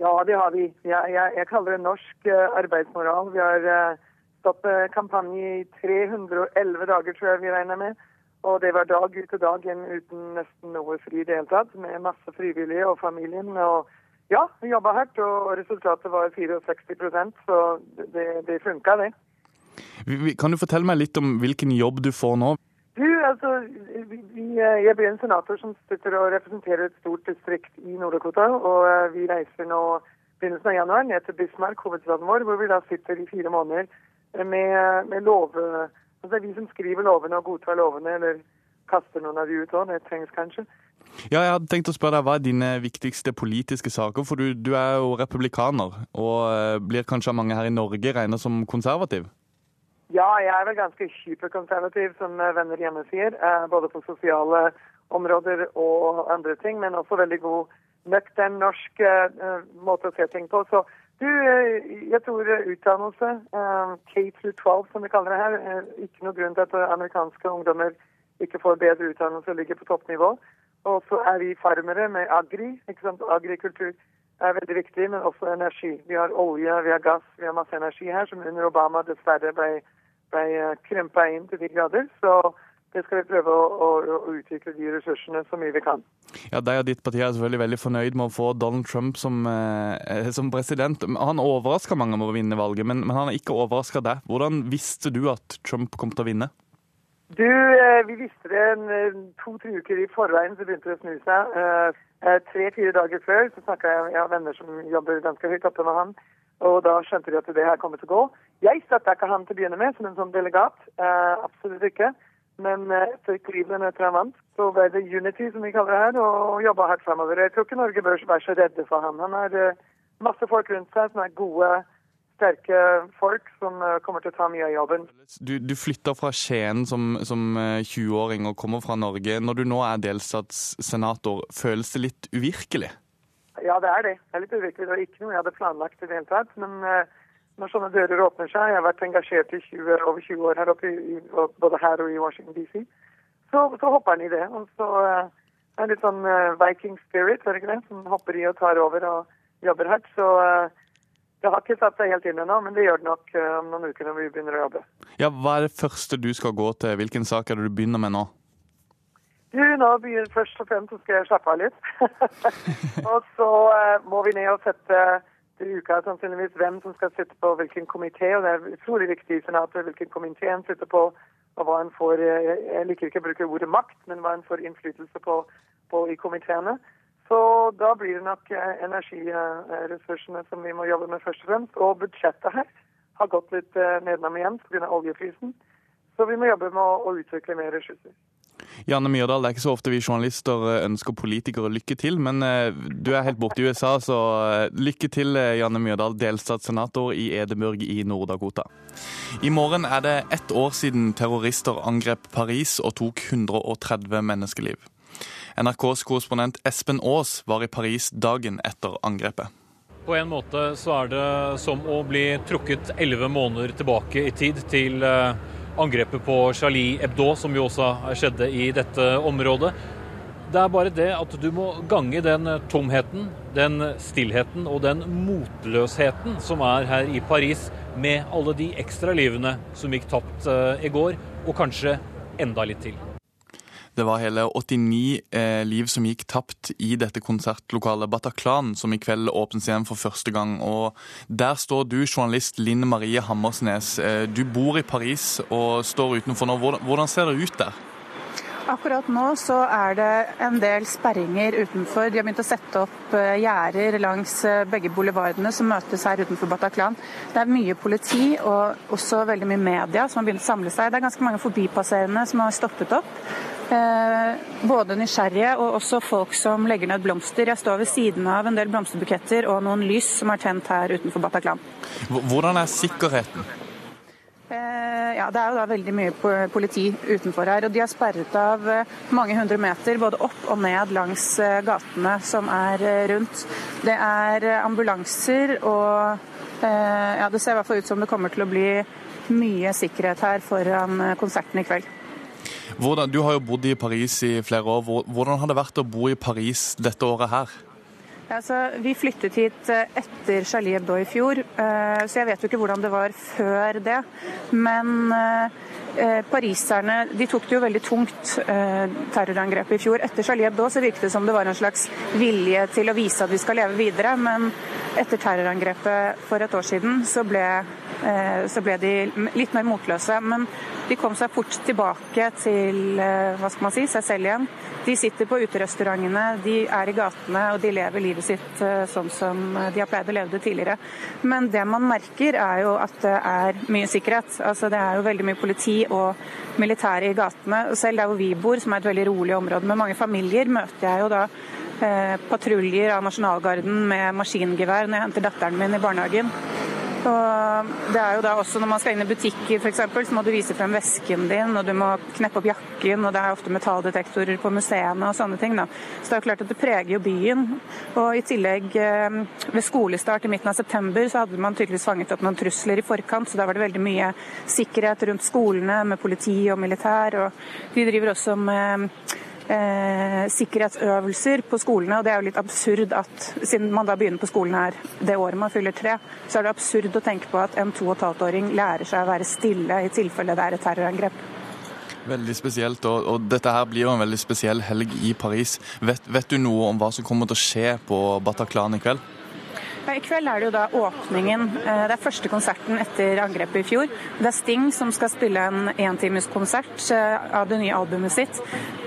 Ja, det har vi. Jeg, jeg, jeg kaller det norsk uh, arbeidsmoral. Vi har uh, stått kampanje i 311 dager, tror jeg vi regner med. Og det var dag ut og dag inn uten nesten noe fri i det hele tatt, med masse frivillige og familien. og ja, vi jobba hardt, og resultatet var 64% så det, det funka, det. Kan du fortelle meg litt om hvilken jobb du får nå? Du, altså, Jeg blir en senator som sitter og representerer et stort distrikt i Nord-Dakota. Og eh, vi reiser nå begynnelsen av januar ned til Bismarck, hovedstaden vår, hvor vi da sitter i fire måneder med, med love... Altså, det er vi som skriver lovene og godtar lovene, eller kaster noen av de ut òg. Det trengs kanskje. Ja, jeg hadde tenkt å spørre deg, Hva er dine viktigste politiske saker? For du, du er jo republikaner, og eh, blir kanskje av mange her i Norge regnet som konservativ? Ja, jeg er vel ganske hyperkonservativ, som venner hjemme sier. Både på sosiale områder og andre ting, men også veldig god nøktern norsk måte å se ting på. Så du, jeg tror utdannelse, K-12 som vi kaller det her, ikke noe grunn til at amerikanske ungdommer ikke får bedre utdannelse og ligger på toppnivå. Og så er vi farmere med agri. ikke sant? Agrikultur er veldig viktig, men også energi. Vi har olje, vi har gass, vi har masse energi her, som under Obama dessverre ble, ble krympa inn til de grader. Så det skal vi prøve å, å, å, utvikle de ressursene så mye vi kan. Ja, Deg og ditt parti er selvfølgelig veldig fornøyd med å få Donald Trump som, eh, som president. Han overraska mange med å vinne valget, men, men han har ikke overraska deg. Hvordan visste du at Trump kom til å vinne? Du, Vi visste det to-tre uker i forveien, så begynte det å snu seg. Tre-fire dager før så snakka jeg med venner som jobber ganske høyt oppe med han. Og da skjønte de at det her kommer til å gå. Jeg støtta ikke han til å begynne med som en sånn delegat. Absolutt ikke. Men etter krigen etter han vant, så ble det unity, som vi kaller det her, og jobba hardt fremover. Jeg tror ikke Norge bør være så redde for han. Han har masse folk rundt seg som er gode sterke folk som kommer til å ta mye av jobben. Du, du flytter fra Skien som, som 20-åring og kommer fra Norge. Når du nå er delstatssenator, føles det litt uvirkelig? Ja, det er det. Det er litt uvirkelig. Det var ikke noe jeg hadde planlagt i det hele tatt. Men når sånne dører åpner seg, jeg har vært engasjert i 20, over 20 år her oppe, i, både her og i Washington DC, så, så hopper han i det. Og så det er litt sånn Viking spirit, er det ikke det, som hopper i og tar over. og jobber hardt. Så uh, det har ikke satt seg helt inn ennå, men det gjør det nok eh, om noen uker når vi begynner å jobbe. Ja, Hva er det første du skal gå til? Hvilken sak er det du begynner med nå? Du, nå begynner først og fremst så skal jeg slappe av litt. og så eh, må vi ned og sette til uka sannsynligvis hvem som skal sitte på hvilken komité. Og det er utrolig viktig i Senatet hvilken komité en sitter på, og hva en får eh, Jeg liker ikke å bruke ordet makt, men hva en får innflytelse på, på i komiteene. Så da blir det nok eh, energiressursene som vi må jobbe med først og fremst. Og budsjettet her har gått litt eh, nedenom igjen pga. oljeprisen. Så vi må jobbe med å, å utvikle mer ressurser. Janne Myrdal, det er ikke så ofte vi journalister eh, ønsker politikere lykke til, men eh, du er helt borte i USA, så eh, lykke til, Janne Myrdal, delstatssenator i Edinburgh i Nord-Dakota. I morgen er det ett år siden terrorister angrep Paris og tok 130 menneskeliv. NRKs korrespondent Espen Aas var i Paris dagen etter angrepet. På en måte så er det som å bli trukket elleve måneder tilbake i tid til angrepet på Charlie Hebdo, som jo også skjedde i dette området. Det er bare det at du må gange den tomheten, den stillheten og den motløsheten som er her i Paris, med alle de ekstra livene som gikk tapt eh, i går, og kanskje enda litt til. Det var hele 89 eh, liv som gikk tapt i dette konsertlokalet Bataclan, som i kveld åpnes igjen for første gang. Og der står du, journalist Linn Marie Hammersnes. Eh, du bor i Paris og står utenfor nå. Hvordan, hvordan ser det ut der? Akkurat nå så er det en del sperringer utenfor. De har begynt å sette opp eh, gjerder langs eh, begge boulevardene som møtes her utenfor Bataclan. Det er mye politi og også veldig mye media som har begynt å samle seg. Det er ganske mange forbipasserende som har stoppet opp. Eh, både nysgjerrige og også folk som legger ned blomster. Jeg står ved siden av en del blomsterbuketter og noen lys som er tent her utenfor Bataclan. Hvordan er sikkerheten? Eh, ja, Det er jo da veldig mye politi utenfor her. og De har sperret av eh, mange hundre meter både opp og ned langs gatene som er rundt. Det er ambulanser og ja, det ser i hvert fall ut som det kommer til å bli mye sikkerhet her foran konserten i kveld. Hvordan, du har jo bodd i Paris i flere år. Hvordan har det vært å bo i Paris dette året her? Altså, vi flyttet hit eh, etter Charlie Hebdo i fjor, eh, så jeg vet jo ikke hvordan det var før det. Men eh, pariserne de tok det jo veldig tungt, terrorangrepet i fjor. Etter Charlie Hebdo så virket det som det var en slags vilje til å vise at vi skal leve videre. Men etter terrorangrepet for et år siden så ble, så ble de litt mer motløse. Men de kom seg fort tilbake til eh, hva skal man si, seg selv igjen. De sitter på uterestaurantene, de er i gatene og de lever livet sitt eh, sånn som de har pleid å leve det tidligere. Men det man merker er jo at det er mye sikkerhet. Altså Det er jo veldig mye politi og militære i gatene. Selv der hvor vi bor, som er et veldig rolig område med mange familier, møter jeg jo da eh, patruljer av nasjonalgarden med maskingevær når jeg henter datteren min i barnehagen. Og det er jo da også Når man skal inn i butikker f.eks., så må du vise frem vesken din, og du må kneppe opp jakken, og det er ofte metalldetektorer på museene og sånne ting. da. Så det er jo klart at det preger jo byen. Og i tillegg, eh, ved skolestart i midten av september, så hadde man tydeligvis fanget opp noen trusler i forkant, så da var det veldig mye sikkerhet rundt skolene med politi og militær. Og de driver også med eh, sikkerhetsøvelser på skolene. og Det er jo litt absurd at siden man da begynner på skolen her det året man fyller tre, så er det absurd å tenke på at en to og et halvt åring lærer seg å være stille i tilfelle det er et terrorangrep. Veldig spesielt, og, og, dette her blir jo en veldig spesiell helg i Paris. Vet, vet du noe om hva som kommer til å skje på Bataclan i kveld? I kveld er det jo da åpningen. Eh, det er første konserten etter angrepet i fjor. Det er Sting som skal spille en entimeskonsert eh, av det nye albumet sitt.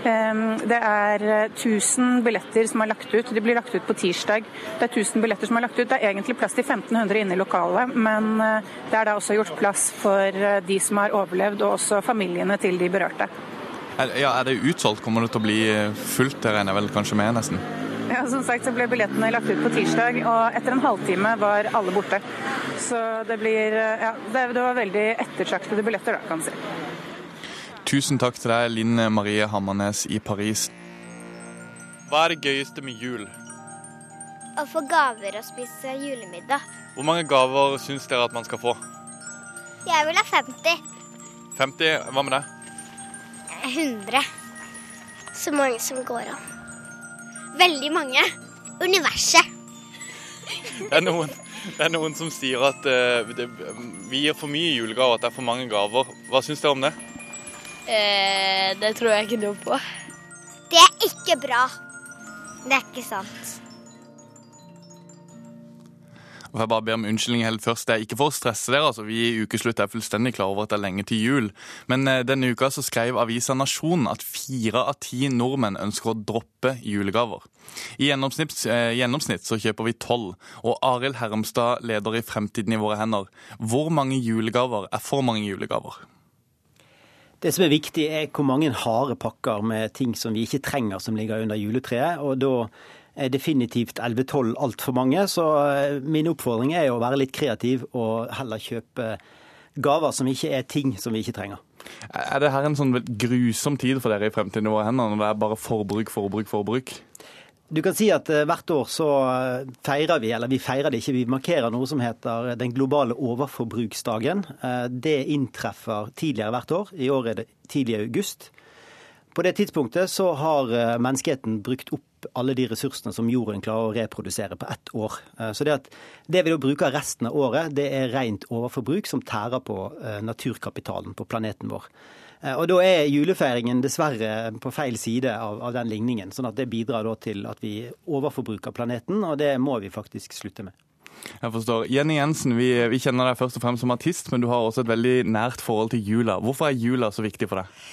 Ehm, det er 1000 eh, billetter som er lagt ut. De blir lagt ut på tirsdag. Det er 1000 billetter som er lagt ut. Det er egentlig plass til 1500 inne i lokalet, men det er da også gjort plass for de som har overlevd, og også familiene til de berørte. Ja, Er det utsolgt? Kommer det til å bli fullt? Det regner jeg vel kanskje med, nesten? Ja, Som sagt så ble billettene lagt ut på tirsdag, og etter en halvtime var alle borte. Så det blir Ja, det var veldig ettertraktede billetter, da, kan man si. Tusen takk til deg, Linn Marie Hammernes i Paris. Hva er det gøyeste med jul? Å få gaver og spise julemiddag. Hvor mange gaver syns dere at man skal få? Jeg vil ha 50. 50? Hva med det? 100. Så mange som går an. Veldig mange. Universet. Det er noen, det er noen som sier at uh, det, vi gir for mye julegaver, at det er for mange gaver. Hva syns dere om det? Eh, det tror jeg ikke noe på. Det er ikke bra. Det er ikke sant. Og jeg bare ber om unnskyldning helt først. Det er ikke for å stresse dere, altså. Vi i Ukeslutt er fullstendig klar over at det er lenge til jul. Men eh, denne uka så skrev avisa Nasjonen at fire av ti nordmenn ønsker å droppe julegaver. I gjennomsnitt, eh, gjennomsnitt så kjøper vi tolv. Og Arild Hermstad, leder i Fremtiden i våre hender. Hvor mange julegaver er for mange julegaver? Det som er viktig, er hvor mange harde pakker med ting som vi ikke trenger som ligger under juletreet. og da er definitivt 11-12 altfor mange. Så eh, min oppfordring er å være litt kreativ og heller kjøpe gaver som ikke er ting som vi ikke trenger. Er det her en sånn grusom tid for dere i Fremtiden i våre hender, når det er bare forbruk, forbruk, forbruk? Du kan si at eh, hvert år så eh, feirer vi, eller vi feirer det ikke, vi markerer noe som heter den globale overforbruksdagen. Det inntreffer tidligere hvert år. I år er det tidlig i august. På det tidspunktet så har menneskeheten brukt opp alle de ressursene som jorden klarer å reprodusere på ett år. Eh, så det det vi da bruker resten av året, det er rent overforbruk som tærer på eh, naturkapitalen på planeten vår. Eh, og Da er julefeiringen dessverre på feil side av, av den ligningen. sånn at Det bidrar til at vi overforbruker planeten, og det må vi faktisk slutte med. Jeg forstår. Jenny Jensen, vi, vi kjenner deg først og fremst som artist, men du har også et veldig nært forhold til jula. Hvorfor er jula så viktig for deg?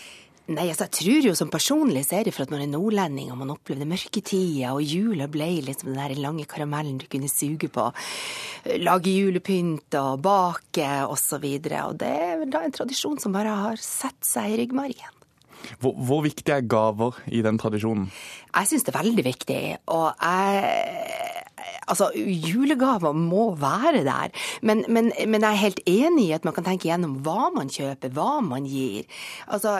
Nei, altså, jeg tror jo som personlig så er det for at man er nordlending og man opplevde mørketida, og jula ble liksom den der lange karamellen du kunne suge på. Lage julepynt og bake og så. Og det er da en tradisjon som bare har sett seg i ryggmargen. Hvor, hvor viktig er gaver i den tradisjonen? Jeg syns det er veldig viktig. Og jeg Altså, julegaver må være der. Men, men, men, jeg er helt enig i at man kan tenke gjennom hva man kjøper, hva man gir. Altså,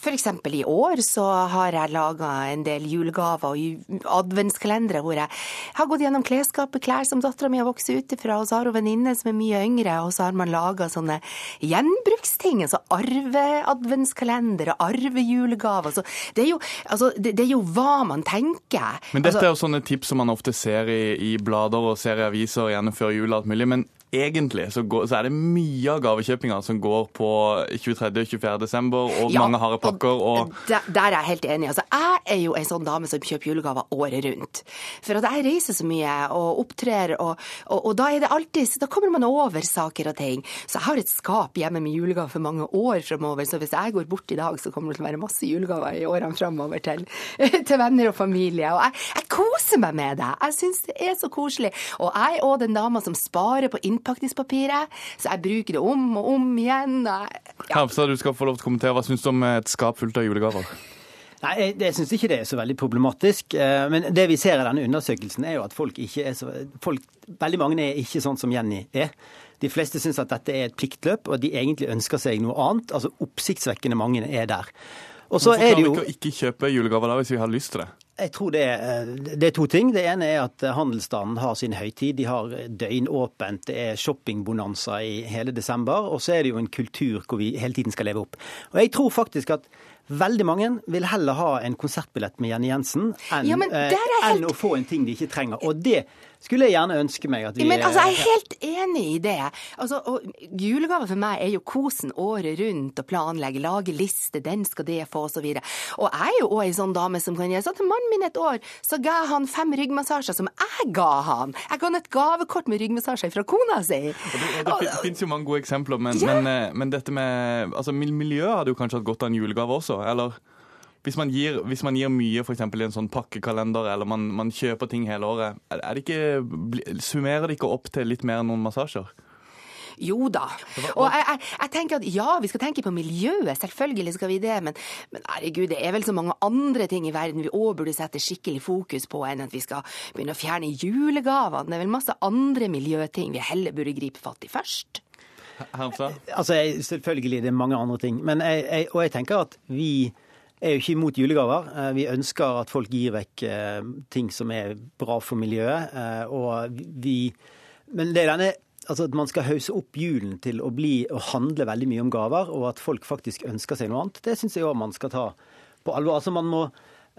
F.eks. i år så har jeg laga en del julegaver og adventskalendere hvor jeg har gått gjennom klesskapet, klær som dattera mi har vokst ut ifra, og så har hun venninne som er mye yngre, og så har man laga sånne gjenbruksting. Altså arveadventskalender og arvejulegaver. Altså, det, er jo, altså, det, det, er jo hva man tenker. Men dette altså, er jo sånne tips som man ofte ser i, i blader og ser i aviser gjerne før jul og alt mulig. men egentlig så, går, så, er det mye av gavekjøpinga som går på 23.-24. desember, og ja, mange harde pakker. Og... Der, der, er jeg helt enig. Altså, jeg er jo en sånn dame som kjøper julegaver året rundt. For at jeg reiser så mye og opptrer, og, og, og, da er det alltid Da kommer man over saker og ting. Så jeg har et skap hjemme med julegaver for mange år framover, så hvis jeg går bort i dag, så kommer det til å være masse julegaver i årene framover til, til, venner og familie. Og jeg, jeg koser meg med det. Jeg syns det er så koselig. Og jeg er òg den dama som sparer på innpakning innpakningspapiret, så jeg bruker det om og om igjen. Ja. Du skal få lov til å kommentere. Hva syns du om et skap fullt av julegaver? Nei, Jeg, jeg syns ikke det er så veldig problematisk. Eh, men det vi ser i denne undersøkelsen, er jo at folk ikke er så folk, Veldig mange er ikke sånn som Jenny er. De fleste syns at dette er et pliktløp, og de egentlig ønsker seg noe annet. Altså Oppsiktsvekkende mange er der. Og så Hvorfor klarer vi ikke å ikke kjøpe julegaver da, hvis vi har lyst til det? Jeg tror det er, det er, to ting. Det ene er at handelsstanden har sin høytid. De har døgnåpent. Det er shoppingbonanza i hele desember. Og så er det jo en kultur hvor vi hele tiden skal leve opp. Og jeg tror faktisk at Veldig mange vil heller ha en konsertbillett med Jenny Jensen enn, ja, eh, helt... enn å få en ting de ikke trenger. Og det skulle jeg gjerne ønske meg at vi Men altså, Jeg er helt enig i det. Altså, og Julegave for meg er jo kosen året rundt og planlegge, lage liste, den skal det få, osv. Og, og jeg er jo òg ei sånn dame som kan gjøre sånn til mannen min et år, så ga han fem ryggmassasjer som jeg ga han. Jeg ga han et gavekort med ryggmassasjer fra kona si. Det, det, det finnes jo mange gode eksempler, men, ja. men, eh, men dette med altså, Miljøet hadde jo kanskje hatt godt av en julegave også, eller? Hvis man gir, hvis man gir mye f.eks. i en sånn pakkekalender, eller man, man, kjøper ting hele året, er det ikke, summerer det ikke opp til litt mer enn noen massasjer? Jo da. Og jeg, jeg, jeg, tenker at ja, vi skal tenke på miljøet, selvfølgelig skal vi det. Men, men herregud, det er vel så mange andre ting i verden vi òg burde sette skikkelig fokus på, enn at vi skal begynne å fjerne julegavene. Det er vel masse andre miljøting vi heller burde gripe fatt i først. Altså, selvfølgelig det er mange andre ting. Men jeg, og jeg tenker at vi er jo ikke imot julegaver. Eh, vi ønsker at folk gir vekk eh, ting som er bra for miljøet. Eh, og vi Men det er denne altså at man skal hause opp julen til å bli å handle veldig mye om gaver, og at folk faktisk ønsker seg noe annet, det syns jeg òg man skal ta på alvor. Altså man må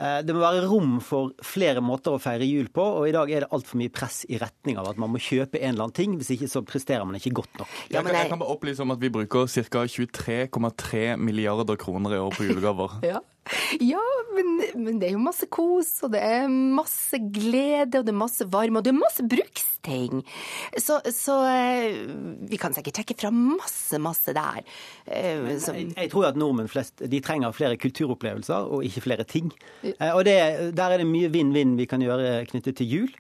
det må være rom for flere måter å feire jul på, og i dag er det altfor mye press i retning av at man må kjøpe en eller annen ting, hvis ikke så presterer man ikke godt nok. Jeg, kan, jeg kan bare opplyse om at vi bruker ca. 23,3 milliarder kroner i år på julegaver. Ja. Ja, men, men, det er jo masse kos, og det er masse glede, og det er masse varme, og det er masse bruksting. Så, så eh, vi kan sikkert trekke fra masse, masse der. Så... jeg, jeg, tror at nordmenn flest de trenger flere kulturopplevelser, og ikke flere ting. Eh, og det, der er det mye vinn-vinn vi kan gjøre knyttet til jul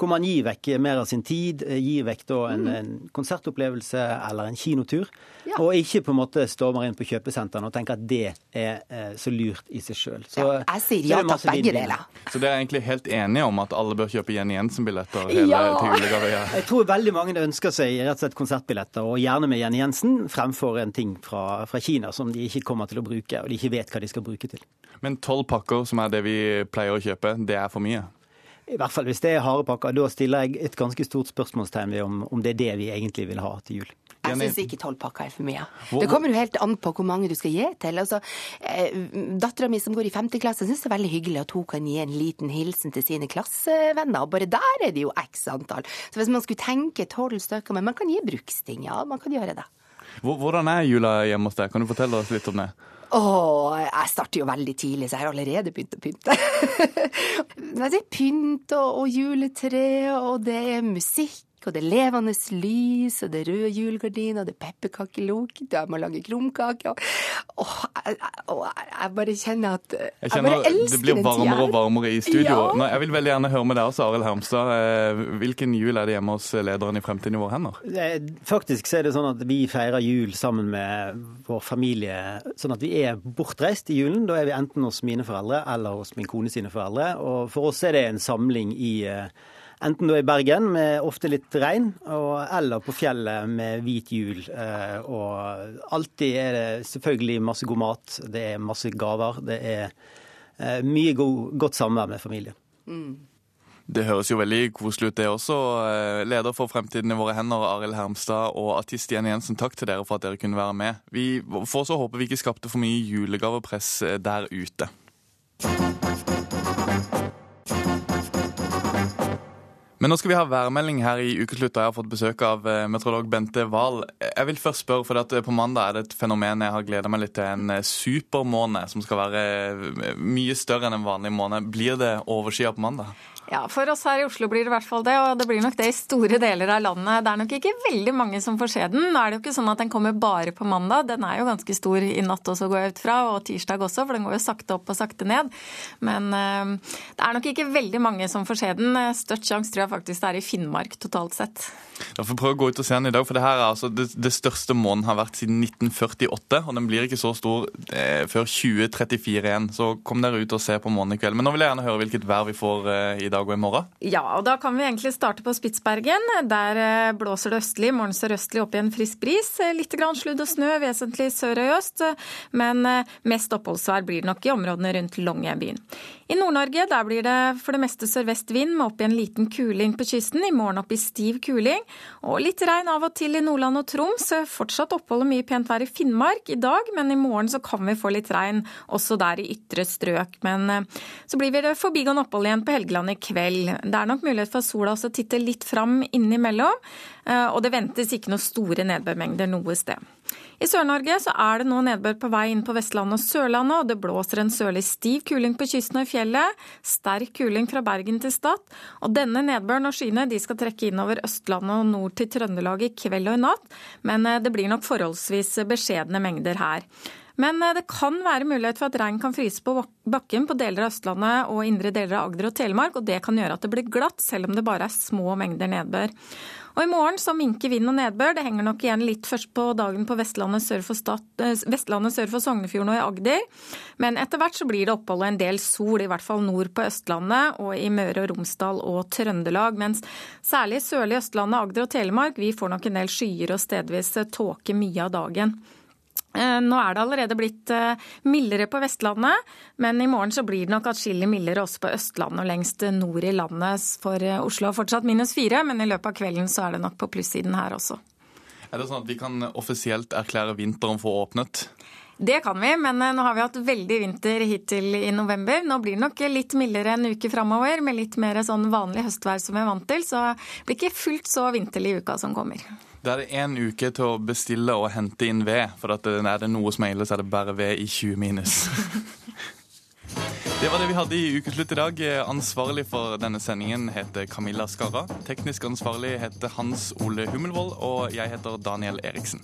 hvor man gir vekk mer av sin tid, gir vekk da en, mm. en konsertopplevelse eller en kinotur. Ja. Og ikke på en måte stormer inn på kjøpesentrene og tenker at det er eh, så lurt i seg sjøl. Ja, jeg sier ja til begge deler. Så dere er egentlig helt enige om at alle bør kjøpe Jenny Jensen-billetter ja. tidligere julegave? Ja. Jeg tror veldig mange ønsker seg rett og slett konsertbilletter, og gjerne med Jenny Jensen, fremfor en ting fra, fra Kina som de ikke kommer til å bruke, og de ikke vet hva de skal bruke til. Men tolv pakker, som er det vi pleier å kjøpe, det er for mye? I hvert fall hvis det er harepakker. Da stiller jeg et ganske stort spørsmålstegn ved om, om det er det vi egentlig vil ha til jul. Jeg syns ikke tolv pakker er for mye. Det kommer jo helt an på hvor mange du skal gi til. Altså, eh, Dattera mi som går i femte klasse, syns det er veldig hyggelig at hun kan gi en liten hilsen til sine klassevenner. Og bare der er det jo x antall. Så hvis man skulle tenke tolv stykker Men man kan gi bruksting, ja. Man kan gjøre det. Hvordan er jula hjemme hos deg? Kan du fortelle oss litt om det? Å, jeg starter jo veldig tidlig, så jeg har allerede begynt å pynte. det er pynt og, og juletre, og det er musikk og det er levende lys, og det er røde julegardiner, og det er pepperkakelok, jeg må lage krumkaker og, og, og, jeg bare kjenner at Jeg, jeg kjenner tida. Det blir varmere og varmere i studio. Ja. Nå, jeg vil veldig gjerne høre med deg også, Arild Hermstad. Eh, hvilken jul er det hjemme hos lederen i Fremtiden i våre hender? Faktisk så er det sånn at vi feirer jul sammen med vår familie, sånn at vi er bortreist i julen. Da er vi enten hos mine foreldre eller hos min kone sine foreldre. Og for oss er det en samling i uh, Enten da i Bergen med ofte litt regn, eller på fjellet med hvit jul. Eh, og alltid er det selvfølgelig masse god mat, det er masse gaver. Det er eh, mye god, godt samvær med familien. Mm. Det høres jo veldig koselig ut, det også. Eh, leder for Fremtiden i våre hender, Arild Hermstad, og artist Jenny Jensen, takk til dere for at dere kunne være med. Vi får så håpe vi ikke skapte for mye julegavepress der ute. Men nå skal vi ha værmelding her i ukeslutt. Jeg har fått besøk av eh, meteorolog Bente Wahl. Jeg vil først spørre, for eh, På mandag er det et fenomen jeg har gleda meg litt til. En supermåned supermåne som skal være mye større enn en vanlig måne. Blir det overskya på mandag? Ja, For oss her i Oslo blir det i hvert fall det, og det blir nok det i store deler av landet. Det er nok ikke veldig mange som får se den. Nå er det jo ikke sånn at den kommer bare på mandag. Den er jo ganske stor i natt også, går jeg ut fra, og tirsdag også, for den går jo sakte opp og sakte ned. Men uh, det er nok ikke veldig mange som får se den. Størst sjanse tror jeg faktisk det er i Finnmark totalt sett. Da får prøve å gå ut og se den i dag, for det her er altså det, det største månen har vært siden 1948. Og den blir ikke så stor eh, før 2034 igjen. Så kom dere ut og se på månen i kveld. Men nå vil jeg gjerne høre hvilket vær vi får eh, i dag og i morgen. Ja, og da kan vi egentlig starte på Spitsbergen. Der eh, blåser det østlig, morgen sørøstlig opp i en frisk bris. Eh, litt grann sludd og snø, vesentlig sør og øst. Men eh, mest oppholdsvær blir det nok i områdene rundt Longyearbyen. I Nord-Norge der blir det for det meste sørvest vind med opp i en liten kuling på kysten. I morgen opp i stiv kuling. Og litt regn av og til i Nordland og Troms. Fortsatt opphold og mye pent vær i Finnmark i dag, men i morgen så kan vi få litt regn også der i ytre strøk. Men eh, så blir det forbigående opphold igjen på Helgeland i kveld. Det er nok mulighet for sola også å titte litt fram innimellom, eh, og det ventes ikke noen store nedbørmengder noe sted. I Sør-Norge så er det nå nedbør på vei inn på Vestlandet og Sørlandet, og det blåser en sørlig stiv kuling på kysten og i fjellet. Sterk kuling fra Bergen til Stad. Og denne nedbøren og skyene de skal trekke innover Østlandet og nord til Trøndelag i kveld og i natt, men eh, det blir nok forholdsvis beskjedne mengder her. Men eh, det kan være mulighet for at regn kan fryse på bakken på deler av Østlandet og indre deler av Agder og Telemark, og det kan gjøre at det blir glatt, selv om det bare er små mengder nedbør. Og I morgen så minker vind og nedbør. Det henger nok igjen litt først på dagen på Vestlandet sør for, Stat, eh, Vestlandet sør for Sognefjorden og i Agder. Men etter hvert så blir det opphold og en del sol, i hvert fall nord på Østlandet og i Møre og Romsdal og Trøndelag. Mens særlig sørlig Østlandet, Agder og Telemark vi får nok en del skyer og stedvis tåke mye av dagen. Eh, nå er det allerede blitt eh, mildere på Vestlandet, men i morgen så blir det nok atskillig mildere også på Østlandet og lengst nord i landet. For eh, Oslo er fortsatt minus fire, men i løpet av kvelden så er det nok på plussiden her også. Er det sånn at vi kan offisielt erklære vinteren for åpnet? Det kan vi, men nå har vi hatt veldig vinter hittil i november. Nå blir det nok litt mildere en uke framover, med litt mer sånn vanlig høstvær som vi er vant til. Så det blir ikke fullt så vinterlig i uka som kommer. Da er det én uke til å bestille og hente inn ved, for at er det noe som er så er det bare ved i 20 minus. Det var det vi hadde i Ukeslutt i dag. Ansvarlig for denne sendingen heter Camilla Skarra. Teknisk ansvarlig heter Hans Ole Hummelvold, og jeg heter Daniel Eriksen.